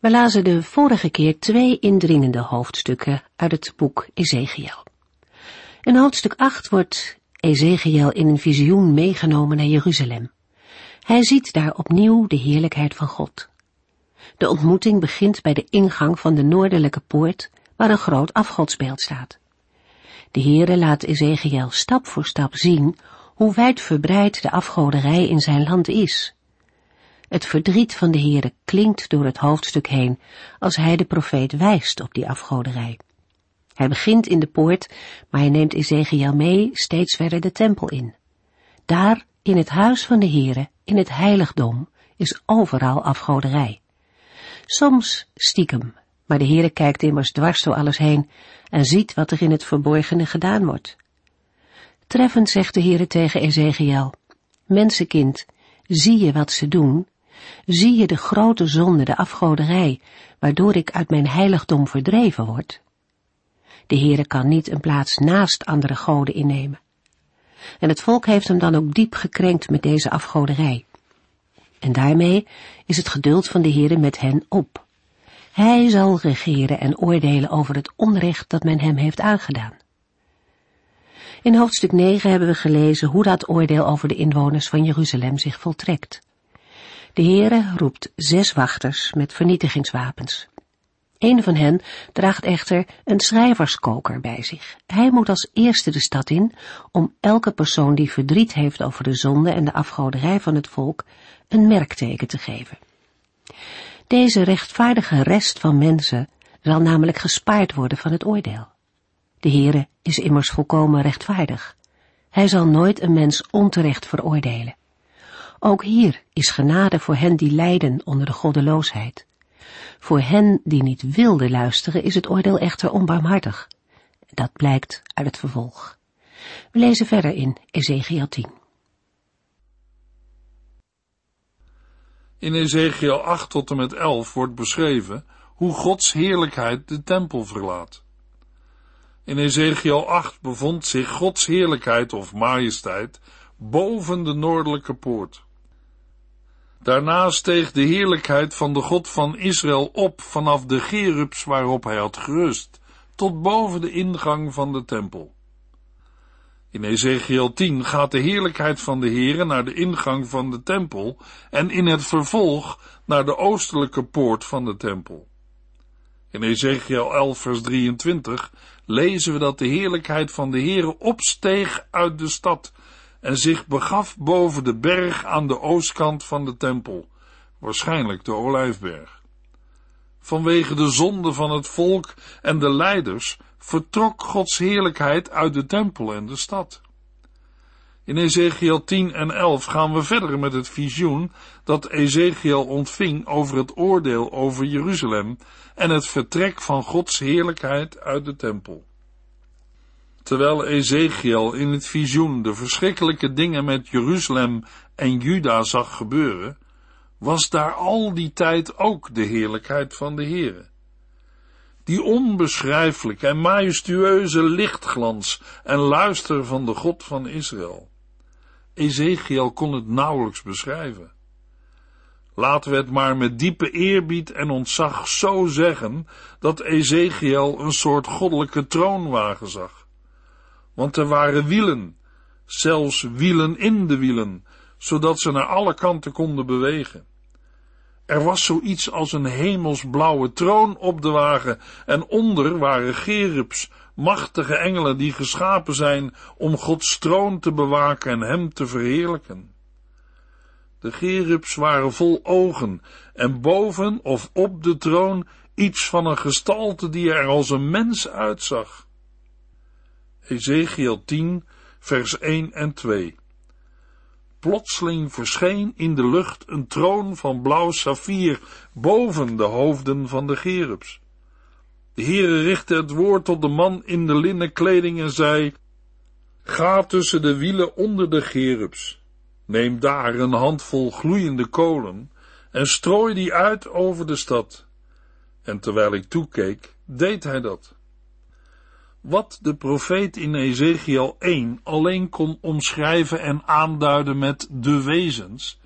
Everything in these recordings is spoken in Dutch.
We lazen de vorige keer twee indringende hoofdstukken uit het boek Ezekiel. In hoofdstuk 8 wordt Ezekiel in een visioen meegenomen naar Jeruzalem. Hij ziet daar opnieuw de heerlijkheid van God. De ontmoeting begint bij de ingang van de noordelijke poort, waar een groot afgodsbeeld staat. De Heere laat Ezekiel stap voor stap zien hoe wijdverbreid de afgoderij in zijn land is het verdriet van de Heere klinkt door het hoofdstuk heen als hij de profeet wijst op die afgoderij. Hij begint in de poort, maar hij neemt Ezekiel mee steeds verder de tempel in. Daar, in het huis van de Heere, in het heiligdom, is overal afgoderij. Soms stiekem, maar de Heere kijkt immers dwars door alles heen en ziet wat er in het verborgene gedaan wordt. Treffend zegt de Heere tegen Ezekiel, Mensenkind, zie je wat ze doen zie je de grote zonde, de afgoderij, waardoor ik uit mijn heiligdom verdreven word? De Heere kan niet een plaats naast andere goden innemen. En het volk heeft hem dan ook diep gekrenkt met deze afgoderij. En daarmee is het geduld van de Heere met hen op. Hij zal regeren en oordelen over het onrecht dat men hem heeft aangedaan. In hoofdstuk 9 hebben we gelezen hoe dat oordeel over de inwoners van Jeruzalem zich voltrekt. De Heere roept zes wachters met vernietigingswapens. Een van hen draagt echter een schrijverskoker bij zich. Hij moet als eerste de stad in om elke persoon die verdriet heeft over de zonde en de afgoderij van het volk een merkteken te geven. Deze rechtvaardige rest van mensen zal namelijk gespaard worden van het oordeel. De Heere is immers volkomen rechtvaardig. Hij zal nooit een mens onterecht veroordelen. Ook hier is genade voor hen die lijden onder de goddeloosheid. Voor hen die niet wilden luisteren is het oordeel echter onbarmhartig. Dat blijkt uit het vervolg. We lezen verder in Ezekiel 10. In Ezekiel 8 tot en met 11 wordt beschreven hoe Gods heerlijkheid de tempel verlaat. In Ezekiel 8 bevond zich Gods heerlijkheid of majesteit boven de noordelijke poort. Daarna steeg de heerlijkheid van de God van Israël op vanaf de gerubs waarop hij had gerust, tot boven de ingang van de tempel. In Ezekiel 10 gaat de heerlijkheid van de Heere naar de ingang van de tempel en in het vervolg naar de oostelijke poort van de tempel. In Ezekiel 11 vers 23 lezen we dat de heerlijkheid van de Heere opsteeg uit de stad en zich begaf boven de berg aan de oostkant van de tempel, waarschijnlijk de Olijfberg. Vanwege de zonde van het volk en de leiders vertrok Gods heerlijkheid uit de tempel en de stad. In Ezekiel 10 en 11 gaan we verder met het visioen dat Ezekiel ontving over het oordeel over Jeruzalem en het vertrek van Gods heerlijkheid uit de tempel. Terwijl Ezekiel in het visioen de verschrikkelijke dingen met Jeruzalem en Juda zag gebeuren, was daar al die tijd ook de heerlijkheid van de Heere. Die onbeschrijfelijke en majestueuze lichtglans en luister van de God van Israël. Ezekiel kon het nauwelijks beschrijven. Laten we het maar met diepe eerbied en ontzag zo zeggen dat Ezekiel een soort goddelijke troonwagen zag want er waren wielen, zelfs wielen in de wielen, zodat ze naar alle kanten konden bewegen. Er was zoiets als een hemelsblauwe troon op de wagen en onder waren gerubs, machtige engelen die geschapen zijn om Gods troon te bewaken en hem te verheerlijken. De gerubs waren vol ogen en boven of op de troon iets van een gestalte die er als een mens uitzag. Ezekiel 10, vers 1 en 2. Plotseling verscheen in de lucht een troon van blauw saffier boven de hoofden van de gerubs. De Heere richtte het woord tot de man in de linnen kleding en zei, Ga tussen de wielen onder de gerubs. Neem daar een handvol gloeiende kolen en strooi die uit over de stad. En terwijl ik toekeek, deed hij dat. Wat de profeet in Ezekiel 1 alleen kon omschrijven en aanduiden met de wezens,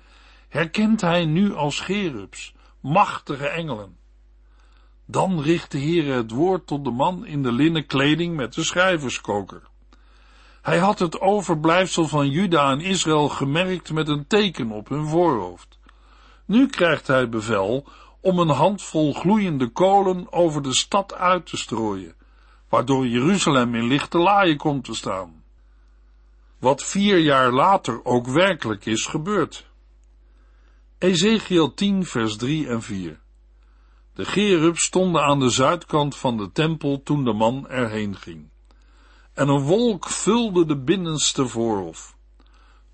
herkent hij nu als gerubs, machtige engelen. Dan richt de Heere het woord tot de man in de linnen kleding met de schrijverskoker. Hij had het overblijfsel van Juda en Israël gemerkt met een teken op hun voorhoofd. Nu krijgt hij bevel om een handvol gloeiende kolen over de stad uit te strooien, waardoor Jeruzalem in lichte laaien komt te staan. Wat vier jaar later ook werkelijk is gebeurd. Ezekiel 10 vers 3 en 4 De gerubs stonden aan de zuidkant van de tempel toen de man erheen ging. En een wolk vulde de binnenste voorhof.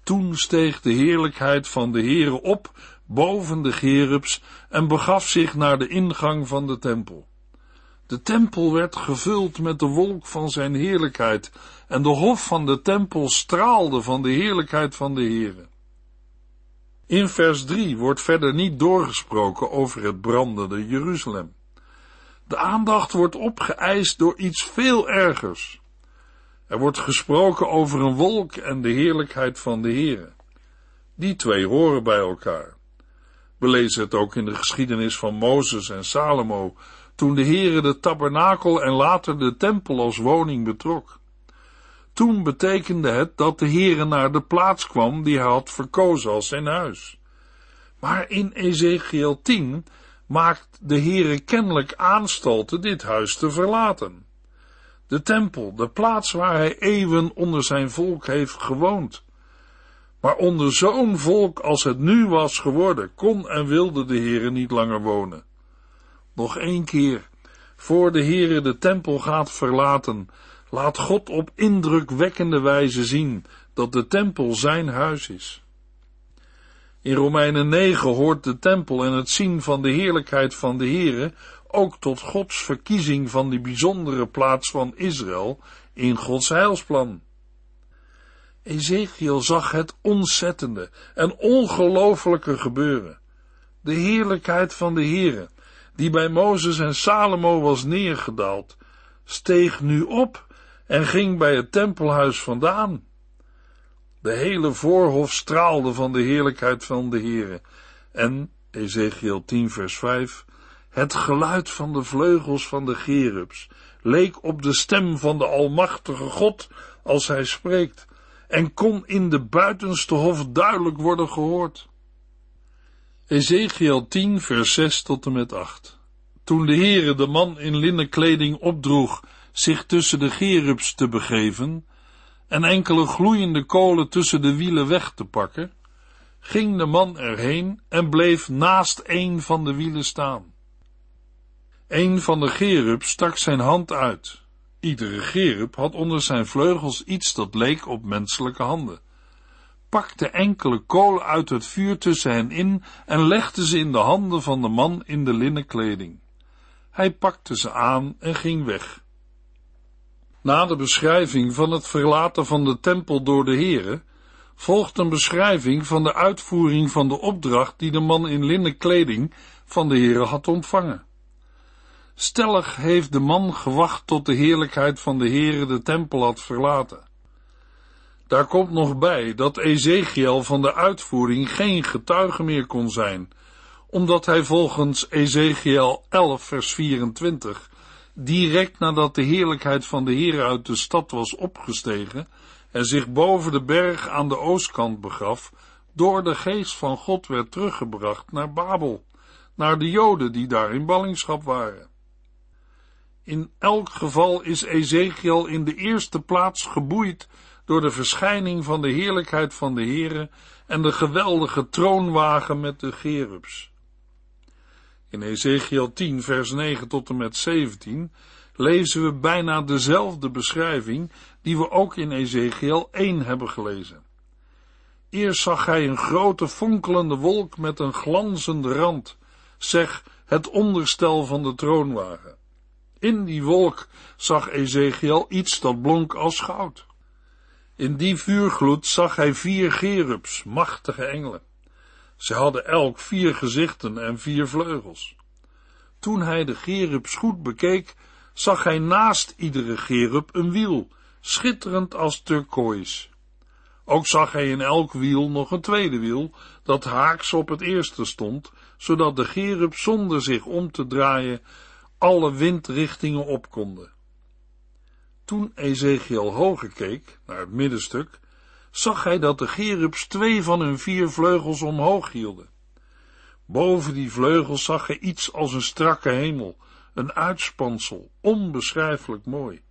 Toen steeg de heerlijkheid van de Heere op boven de gerubs en begaf zich naar de ingang van de tempel. De tempel werd gevuld met de wolk van zijn heerlijkheid en de hof van de tempel straalde van de heerlijkheid van de Heere. In vers 3 wordt verder niet doorgesproken over het brandende Jeruzalem. De aandacht wordt opgeëist door iets veel ergers. Er wordt gesproken over een wolk en de heerlijkheid van de Heere. Die twee horen bij elkaar. We lezen het ook in de geschiedenis van Mozes en Salomo, toen de Heere de tabernakel en later de tempel als woning betrok. Toen betekende het dat de Heere naar de plaats kwam die hij had verkozen als zijn huis. Maar in Ezekiel 10 maakt de Heere kennelijk aanstalten dit huis te verlaten. De tempel, de plaats waar hij eeuwen onder zijn volk heeft gewoond. Maar onder zo'n volk als het nu was geworden, kon en wilde de Heere niet langer wonen. Nog één keer, voor de Heere de tempel gaat verlaten, laat God op indrukwekkende wijze zien dat de tempel zijn huis is. In Romeinen 9 hoort de tempel en het zien van de heerlijkheid van de Heere ook tot Gods verkiezing van die bijzondere plaats van Israël in Gods heilsplan. Ezekiel zag het ontzettende en ongelooflijke gebeuren. De heerlijkheid van de Heere, die bij Mozes en Salomo was neergedaald, steeg nu op en ging bij het tempelhuis vandaan. De hele voorhof straalde van de heerlijkheid van de Heere. En, Ezekiel 10 vers 5, het geluid van de vleugels van de gerubs leek op de stem van de Almachtige God als hij spreekt en kon in de buitenste hof duidelijk worden gehoord. Ezekiel 10 vers 6 tot en met 8 Toen de Heere de man in linnen kleding opdroeg zich tussen de gerubs te begeven en enkele gloeiende kolen tussen de wielen weg te pakken, ging de man erheen en bleef naast een van de wielen staan. Een van de gerubs stak zijn hand uit. Iedere gerub had onder zijn vleugels iets dat leek op menselijke handen. Pakte enkele kolen uit het vuur tussen hen in en legde ze in de handen van de man in de linnen kleding. Hij pakte ze aan en ging weg. Na de beschrijving van het verlaten van de tempel door de Here, volgt een beschrijving van de uitvoering van de opdracht die de man in linnen kleding van de Here had ontvangen. Stellig heeft de man gewacht tot de heerlijkheid van de Heere de tempel had verlaten. Daar komt nog bij dat Ezekiel van de uitvoering geen getuige meer kon zijn, omdat hij volgens Ezekiel 11 vers 24 direct nadat de heerlijkheid van de Heer uit de stad was opgestegen en zich boven de berg aan de oostkant begaf, door de geest van God werd teruggebracht naar Babel, naar de Joden die daar in ballingschap waren. In elk geval is Ezekiel in de eerste plaats geboeid door de verschijning van de heerlijkheid van de Heere en de geweldige troonwagen met de gerubs. In Ezekiel 10 vers 9 tot en met 17 lezen we bijna dezelfde beschrijving die we ook in Ezekiel 1 hebben gelezen. Eerst zag hij een grote fonkelende wolk met een glanzende rand, zeg het onderstel van de troonwagen. In die wolk zag Ezekiel iets dat blonk als goud. In die vuurgloed zag hij vier gerubs, machtige engelen. Ze hadden elk vier gezichten en vier vleugels. Toen hij de gerubs goed bekeek, zag hij naast iedere gerub een wiel, schitterend als turkoois. Ook zag hij in elk wiel nog een tweede wiel, dat haaks op het eerste stond, zodat de gerub zonder zich om te draaien alle windrichtingen op konden. Toen Ezekiel hoger keek, naar het middenstuk, zag hij dat de gerubs twee van hun vier vleugels omhoog hielden. Boven die vleugels zag hij iets als een strakke hemel, een uitspansel, onbeschrijfelijk mooi.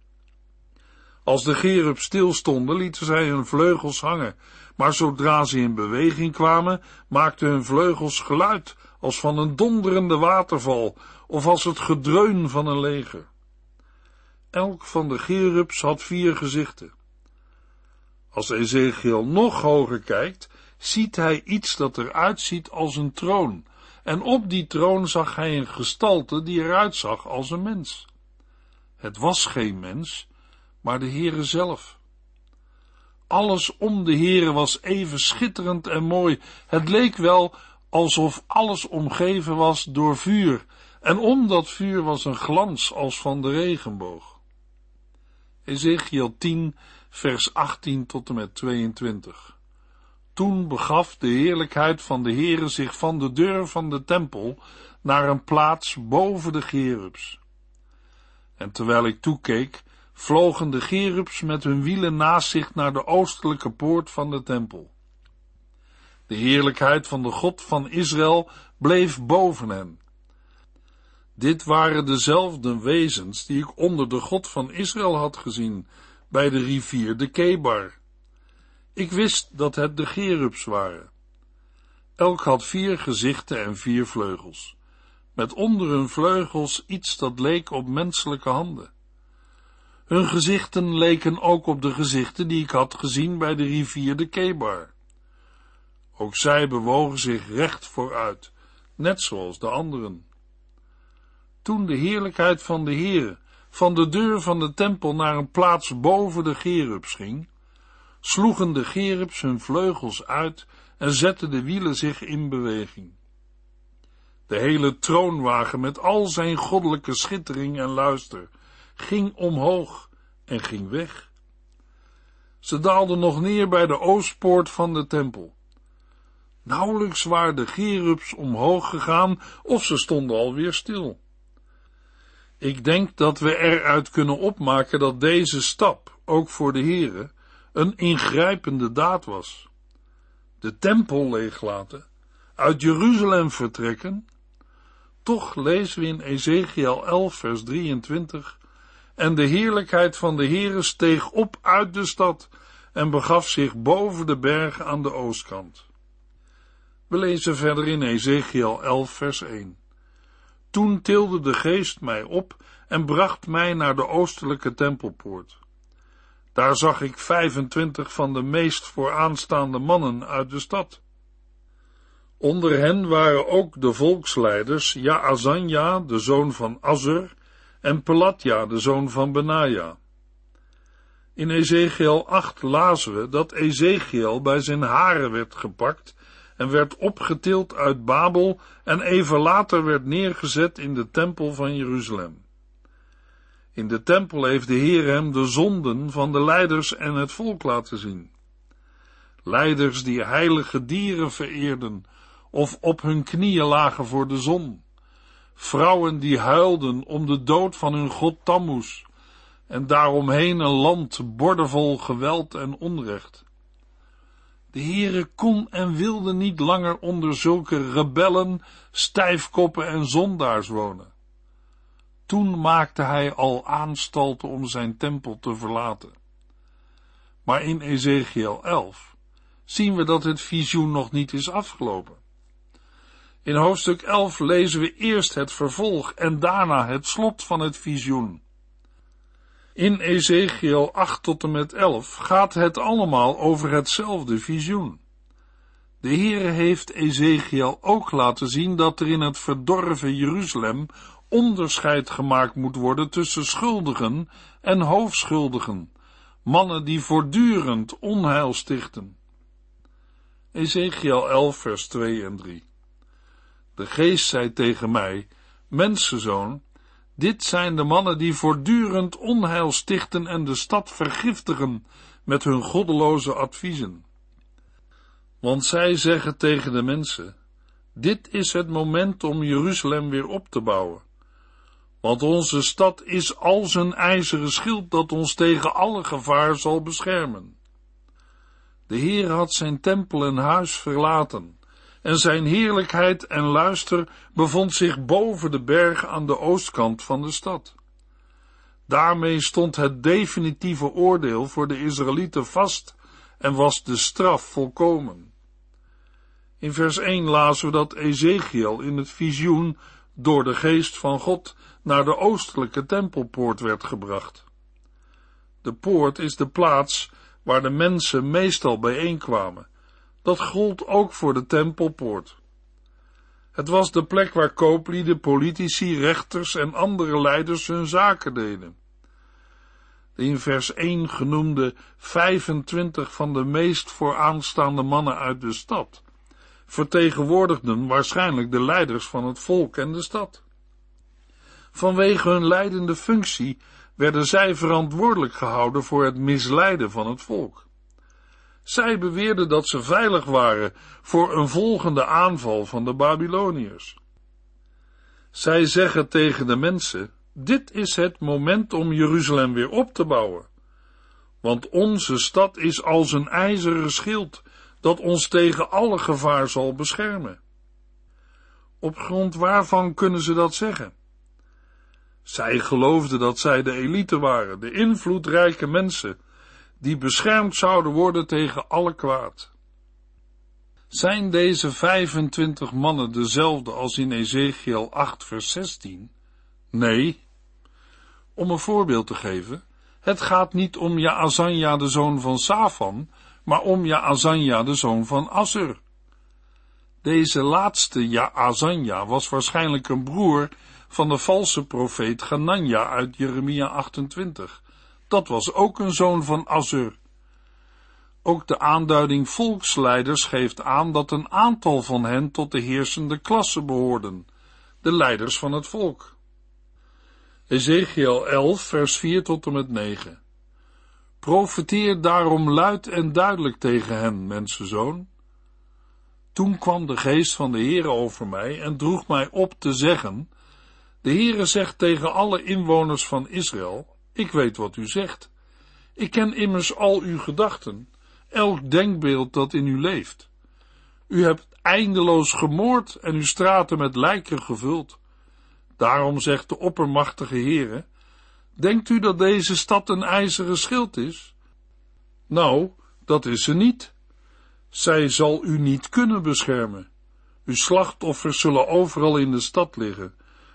Als de gerubs stilstonden, lieten zij hun vleugels hangen, maar zodra ze in beweging kwamen, maakten hun vleugels geluid als van een donderende waterval of als het gedreun van een leger. Elk van de gerubs had vier gezichten. Als Ezekiel nog hoger kijkt, ziet hij iets dat eruit ziet als een troon, en op die troon zag hij een gestalte die eruit zag als een mens. Het was geen mens, maar de Heere zelf. Alles om de Heere was even schitterend en mooi. Het leek wel alsof alles omgeven was door vuur, en om dat vuur was een glans als van de regenboog. Ezekiel 10, vers 18 tot en met 22. Toen begaf de heerlijkheid van de Heere zich van de deur van de tempel naar een plaats boven de gerubs. En terwijl ik toekeek, vlogen de gerubs met hun wielen naast zich naar de oostelijke poort van de tempel. De heerlijkheid van de God van Israël bleef boven hen. Dit waren dezelfde wezens die ik onder de God van Israël had gezien bij de rivier de Kebar. Ik wist dat het de gerubs waren. Elk had vier gezichten en vier vleugels, met onder hun vleugels iets dat leek op menselijke handen. Hun gezichten leken ook op de gezichten die ik had gezien bij de rivier de Kebar. Ook zij bewogen zich recht vooruit, net zoals de anderen. Toen de heerlijkheid van de Heere van de deur van de tempel naar een plaats boven de gerubs ging, sloegen de gerubs hun vleugels uit en zetten de wielen zich in beweging. De hele troonwagen met al zijn goddelijke schittering en luister ging omhoog en ging weg. Ze daalden nog neer bij de oostpoort van de tempel. Nauwelijks waren de gerubs omhoog gegaan of ze stonden alweer stil. Ik denk dat we eruit kunnen opmaken dat deze stap, ook voor de Here, een ingrijpende daad was. De tempel leeglaten, uit Jeruzalem vertrekken. Toch lezen we in Ezekiel 11 vers 23 en de heerlijkheid van de Heere steeg op uit de stad en begaf zich boven de berg aan de oostkant. We lezen verder in Ezekiel 11 vers 1. Toen tilde de geest mij op en bracht mij naar de oostelijke tempelpoort. Daar zag ik 25 van de meest vooraanstaande mannen uit de stad. Onder hen waren ook de volksleiders Jaazanja, de zoon van Azur, en Pelatja, de zoon van Benaja. In Ezekiel 8 lazen we dat Ezekiel bij zijn haren werd gepakt en werd opgetild uit Babel en even later werd neergezet in de tempel van Jeruzalem. In de tempel heeft de Heer hem de zonden van de leiders en het volk laten zien. Leiders die heilige dieren vereerden of op hun knieën lagen voor de zon. Vrouwen die huilden om de dood van hun god Tammuz en daaromheen een land bordevol geweld en onrecht. De Heere kon en wilde niet langer onder zulke rebellen, stijfkoppen en zondaars wonen. Toen maakte hij al aanstalten om zijn tempel te verlaten. Maar in Ezekiel 11 zien we dat het visioen nog niet is afgelopen. In hoofdstuk 11 lezen we eerst het vervolg en daarna het slot van het visioen. In Ezekiel 8 tot en met 11 gaat het allemaal over hetzelfde visioen. De Heere heeft Ezekiel ook laten zien dat er in het verdorven Jeruzalem onderscheid gemaakt moet worden tussen schuldigen en hoofdschuldigen, mannen die voortdurend onheil stichten. Ezekiel 11 vers 2 en 3 De geest zei tegen mij, mensenzoon, dit zijn de mannen die voortdurend onheil stichten en de stad vergiftigen met hun goddeloze adviezen. Want zij zeggen tegen de mensen, dit is het moment om Jeruzalem weer op te bouwen. Want onze stad is als een ijzeren schild dat ons tegen alle gevaar zal beschermen. De Heer had zijn tempel en huis verlaten, en zijn heerlijkheid en luister bevond zich boven de berg aan de oostkant van de stad. Daarmee stond het definitieve oordeel voor de Israëlieten vast en was de straf volkomen. In vers 1 lazen we dat Ezekiel in het visioen door de geest van God naar de oostelijke tempelpoort werd gebracht. De poort is de plaats waar de mensen meestal bijeenkwamen. Dat gold ook voor de tempelpoort. Het was de plek waar kooplieden, politici, rechters en andere leiders hun zaken deden. De in vers 1 genoemde 25 van de meest vooraanstaande mannen uit de stad vertegenwoordigden waarschijnlijk de leiders van het volk en de stad. Vanwege hun leidende functie werden zij verantwoordelijk gehouden voor het misleiden van het volk. Zij beweerden dat ze veilig waren voor een volgende aanval van de Babyloniërs. Zij zeggen tegen de mensen, dit is het moment om Jeruzalem weer op te bouwen. Want onze stad is als een ijzeren schild dat ons tegen alle gevaar zal beschermen. Op grond waarvan kunnen ze dat zeggen? Zij geloofden dat zij de elite waren, de invloedrijke mensen, die beschermd zouden worden tegen alle kwaad. Zijn deze 25 mannen dezelfde als in Ezekiel 8 vers 16? Nee. Om een voorbeeld te geven, het gaat niet om Jaazanja de zoon van Safan, maar om Jaazanja de zoon van Assur. Deze laatste Jaazanja was waarschijnlijk een broer van de valse profeet Ganania uit Jeremia 28. Dat was ook een zoon van Assur. Ook de aanduiding volksleiders geeft aan dat een aantal van hen tot de heersende klasse behoorden, de leiders van het volk. Ezekiel 11, vers 4 tot en met 9. Profeteer daarom luid en duidelijk tegen hen, mensenzoon. Toen kwam de geest van de Heere over mij en droeg mij op te zeggen, de Heere zegt tegen alle inwoners van Israël, ik weet wat u zegt. Ik ken immers al uw gedachten, elk denkbeeld dat in u leeft. U hebt eindeloos gemoord en uw straten met lijken gevuld. Daarom zegt de oppermachtige Heere, Denkt u dat deze stad een ijzeren schild is? Nou, dat is ze niet. Zij zal u niet kunnen beschermen. Uw slachtoffers zullen overal in de stad liggen,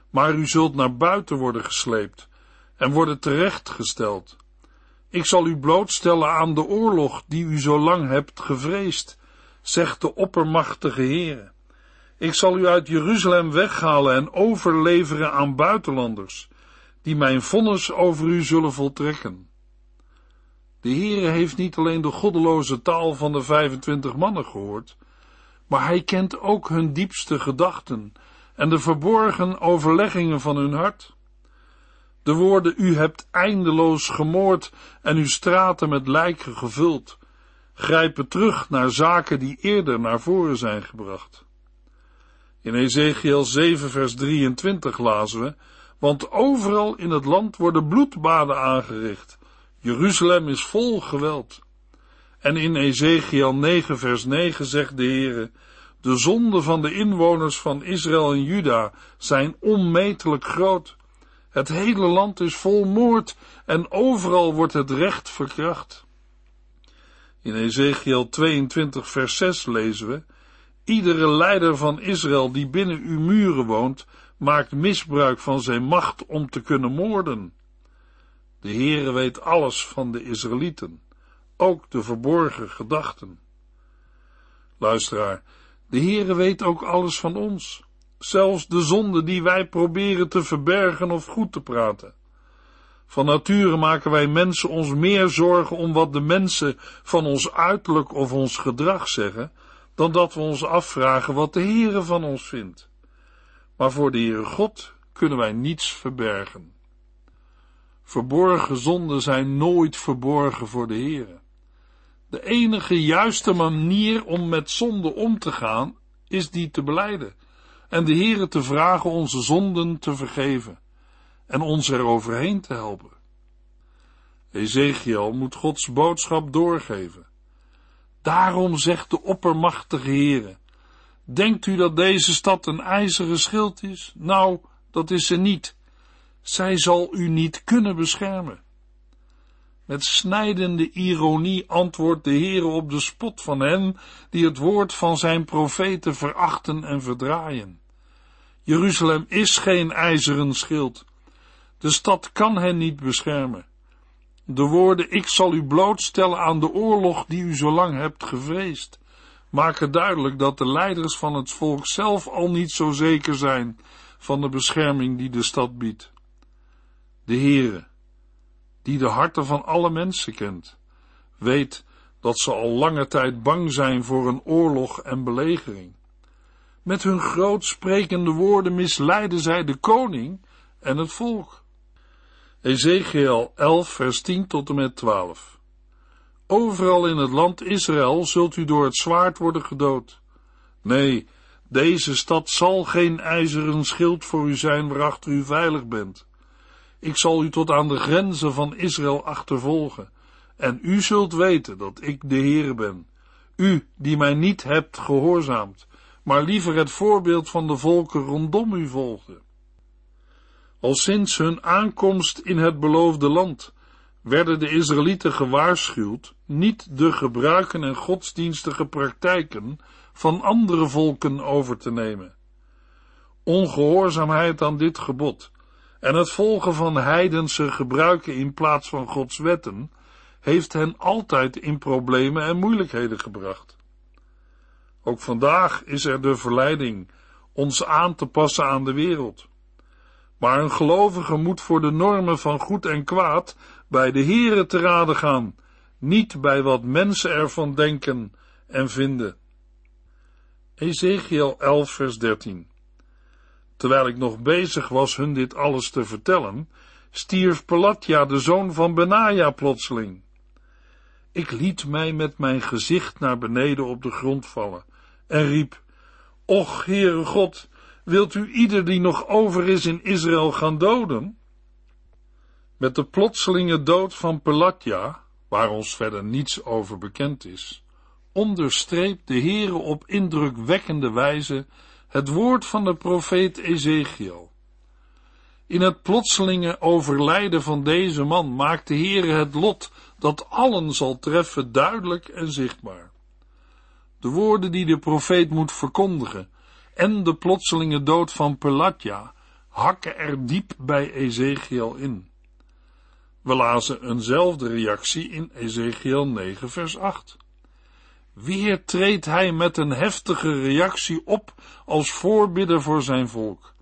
maar u zult naar buiten worden gesleept en worden terechtgesteld. Ik zal u blootstellen aan de oorlog die u zo lang hebt gevreesd, zegt de oppermachtige Heere. Ik zal u uit Jeruzalem weghalen en overleveren aan buitenlanders die mijn vonnis over u zullen voltrekken. De Heere heeft niet alleen de goddeloze taal van de 25 mannen gehoord, maar hij kent ook hun diepste gedachten en de verborgen overleggingen van hun hart. De woorden u hebt eindeloos gemoord en uw straten met lijken gevuld, grijpen terug naar zaken die eerder naar voren zijn gebracht. In Ezekiel 7 vers 23 lazen we want overal in het land worden bloedbaden aangericht. Jeruzalem is vol geweld. En in Ezekiel 9 vers 9 zegt de Heere, de zonden van de inwoners van Israël en Juda zijn onmetelijk groot. Het hele land is vol moord en overal wordt het recht verkracht. In Ezekiel 22 vers 6 lezen we, Iedere leider van Israël die binnen uw muren woont, maakt misbruik van zijn macht om te kunnen moorden. De Heere weet alles van de Israëlieten, ook de verborgen gedachten. Luisteraar, de Heere weet ook alles van ons. Zelfs de zonde die wij proberen te verbergen of goed te praten. Van nature maken wij mensen ons meer zorgen om wat de mensen van ons uiterlijk of ons gedrag zeggen, dan dat we ons afvragen wat de Heere van ons vindt. Maar voor de Heere God kunnen wij niets verbergen. Verborgen zonden zijn nooit verborgen voor de Heere. De enige juiste manier om met zonde om te gaan, is die te beleiden en de Heere te vragen onze zonden te vergeven en ons er overheen te helpen. Ezekiel moet Gods boodschap doorgeven. Daarom zegt de oppermachtige Heere, denkt u dat deze stad een ijzeren schild is? Nou, dat is ze niet. Zij zal u niet kunnen beschermen. Met snijdende ironie antwoordt de Heere op de spot van hen die het woord van zijn profeten verachten en verdraaien. Jeruzalem is geen ijzeren schild. De stad kan hen niet beschermen. De woorden, ik zal u blootstellen aan de oorlog die u zo lang hebt gevreesd, maken duidelijk dat de leiders van het volk zelf al niet zo zeker zijn van de bescherming die de stad biedt. De Heere, die de harten van alle mensen kent, weet dat ze al lange tijd bang zijn voor een oorlog en belegering. Met hun grootsprekende woorden misleiden zij de koning en het volk. Ezekiel 11, vers 10 tot en met 12. Overal in het land Israël zult u door het zwaard worden gedood. Nee, deze stad zal geen ijzeren schild voor u zijn waarachter u veilig bent. Ik zal u tot aan de grenzen van Israël achtervolgen, en u zult weten dat ik de Heere ben, u die mij niet hebt gehoorzaamd, maar liever het voorbeeld van de volken rondom u volgde. Al sinds hun aankomst in het beloofde land werden de Israëlieten gewaarschuwd niet de gebruiken en godsdienstige praktijken van andere volken over te nemen. Ongehoorzaamheid aan dit gebod en het volgen van heidense gebruiken in plaats van Gods wetten heeft hen altijd in problemen en moeilijkheden gebracht. Ook vandaag is er de verleiding ons aan te passen aan de wereld. Maar een gelovige moet voor de normen van goed en kwaad bij de Here te raden gaan, niet bij wat mensen ervan denken en vinden. Ezekiel 11 vers 13 Terwijl ik nog bezig was hun dit alles te vertellen, stierf Pelatja, de zoon van Benaja, plotseling. Ik liet mij met mijn gezicht naar beneden op de grond vallen en riep, Och, Heere God, wilt u ieder die nog over is in Israël gaan doden? Met de plotselinge dood van Pelatja, waar ons verder niets over bekend is, onderstreept de Heere op indrukwekkende wijze het woord van de profeet Ezekiel. In het plotselinge overlijden van deze man maakt de Heere het lot dat allen zal treffen duidelijk en zichtbaar. De woorden die de profeet moet verkondigen en de plotselinge dood van Pelatja hakken er diep bij Ezekiel in. We lazen eenzelfde reactie in Ezekiel 9 vers 8. Weer treedt hij met een heftige reactie op als voorbidder voor zijn volk.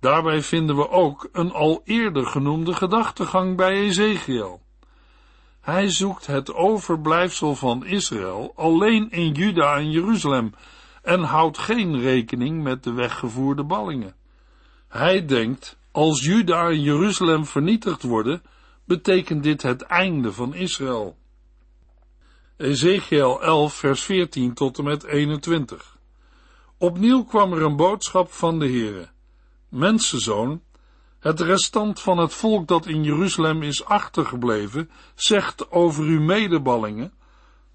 Daarbij vinden we ook een al eerder genoemde gedachtegang bij Ezekiel. Hij zoekt het overblijfsel van Israël alleen in Juda en Jeruzalem en houdt geen rekening met de weggevoerde ballingen. Hij denkt, als Juda en Jeruzalem vernietigd worden, betekent dit het einde van Israël. Ezekiel 11, vers 14 tot en met 21. Opnieuw kwam er een boodschap van de Heere. Mensenzoon, het restant van het volk dat in Jeruzalem is achtergebleven, zegt over uw medeballingen,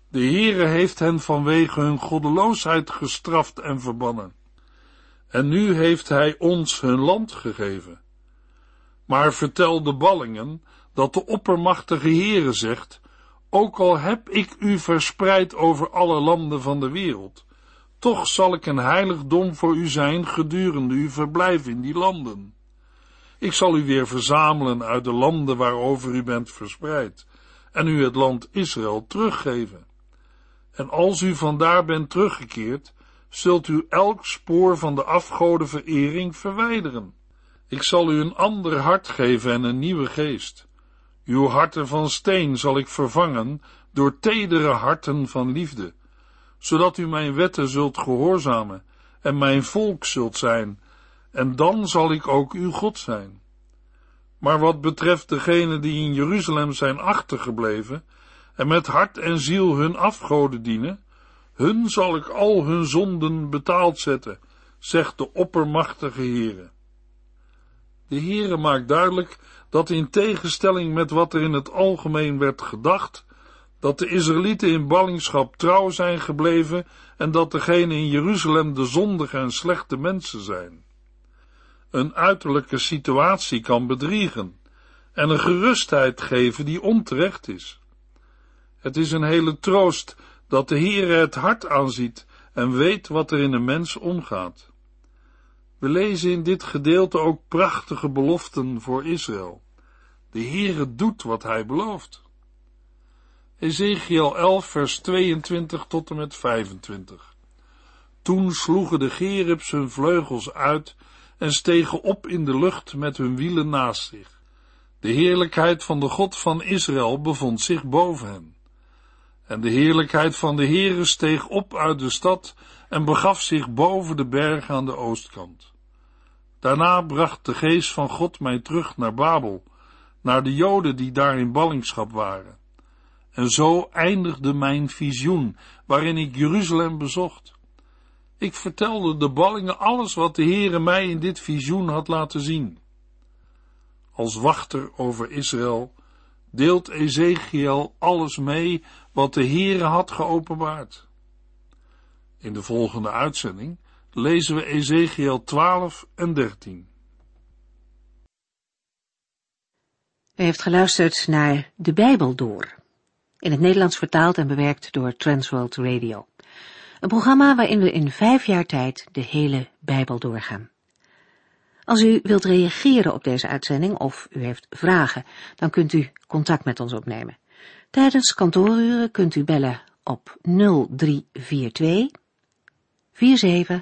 de Heere heeft hen vanwege hun goddeloosheid gestraft en verbannen. En nu heeft hij ons hun land gegeven. Maar vertel de ballingen dat de oppermachtige Heere zegt, ook al heb ik u verspreid over alle landen van de wereld, toch zal ik een heiligdom voor u zijn gedurende uw verblijf in die landen. Ik zal u weer verzamelen uit de landen waarover u bent verspreid, en u het land Israël teruggeven. En als u vandaar bent teruggekeerd, zult u elk spoor van de afgodenverering verwijderen. Ik zal u een ander hart geven en een nieuwe geest. Uw harten van steen zal ik vervangen door tedere harten van liefde, zodat u mijn wetten zult gehoorzamen en mijn volk zult zijn, en dan zal ik ook uw God zijn. Maar wat betreft degenen die in Jeruzalem zijn achtergebleven en met hart en ziel hun afgoden dienen, hun zal ik al hun zonden betaald zetten, zegt de oppermachtige Heere. De Heere maakt duidelijk dat in tegenstelling met wat er in het algemeen werd gedacht, dat de Israëlieten in ballingschap trouw zijn gebleven en dat degenen in Jeruzalem de zondige en slechte mensen zijn. Een uiterlijke situatie kan bedriegen en een gerustheid geven die onterecht is. Het is een hele troost dat de Heere het hart aanziet en weet wat er in een mens omgaat. We lezen in dit gedeelte ook prachtige beloften voor Israël. De Heere doet wat hij belooft. Ezekiel 11 vers 22 tot en met 25. Toen sloegen de gerubs hun vleugels uit en stegen op in de lucht met hun wielen naast zich. De heerlijkheid van de God van Israël bevond zich boven hen. En de heerlijkheid van de Heere steeg op uit de stad en begaf zich boven de berg aan de oostkant. Daarna bracht de geest van God mij terug naar Babel, naar de Joden die daar in ballingschap waren. En zo eindigde mijn visioen, waarin ik Jeruzalem bezocht. Ik vertelde de ballingen alles wat de Heere mij in dit visioen had laten zien. Als wachter over Israël deelt Ezekiel alles mee wat de Heere had geopenbaard. In de volgende uitzending lezen we Ezekiel 12 en 13. U heeft geluisterd naar De Bijbel Door, in het Nederlands vertaald en bewerkt door Transworld Radio. Een programma waarin we in vijf jaar tijd de hele Bijbel doorgaan. Als u wilt reageren op deze uitzending of u heeft vragen, dan kunt u contact met ons opnemen. Tijdens kantooruren kunt u bellen op 0342 47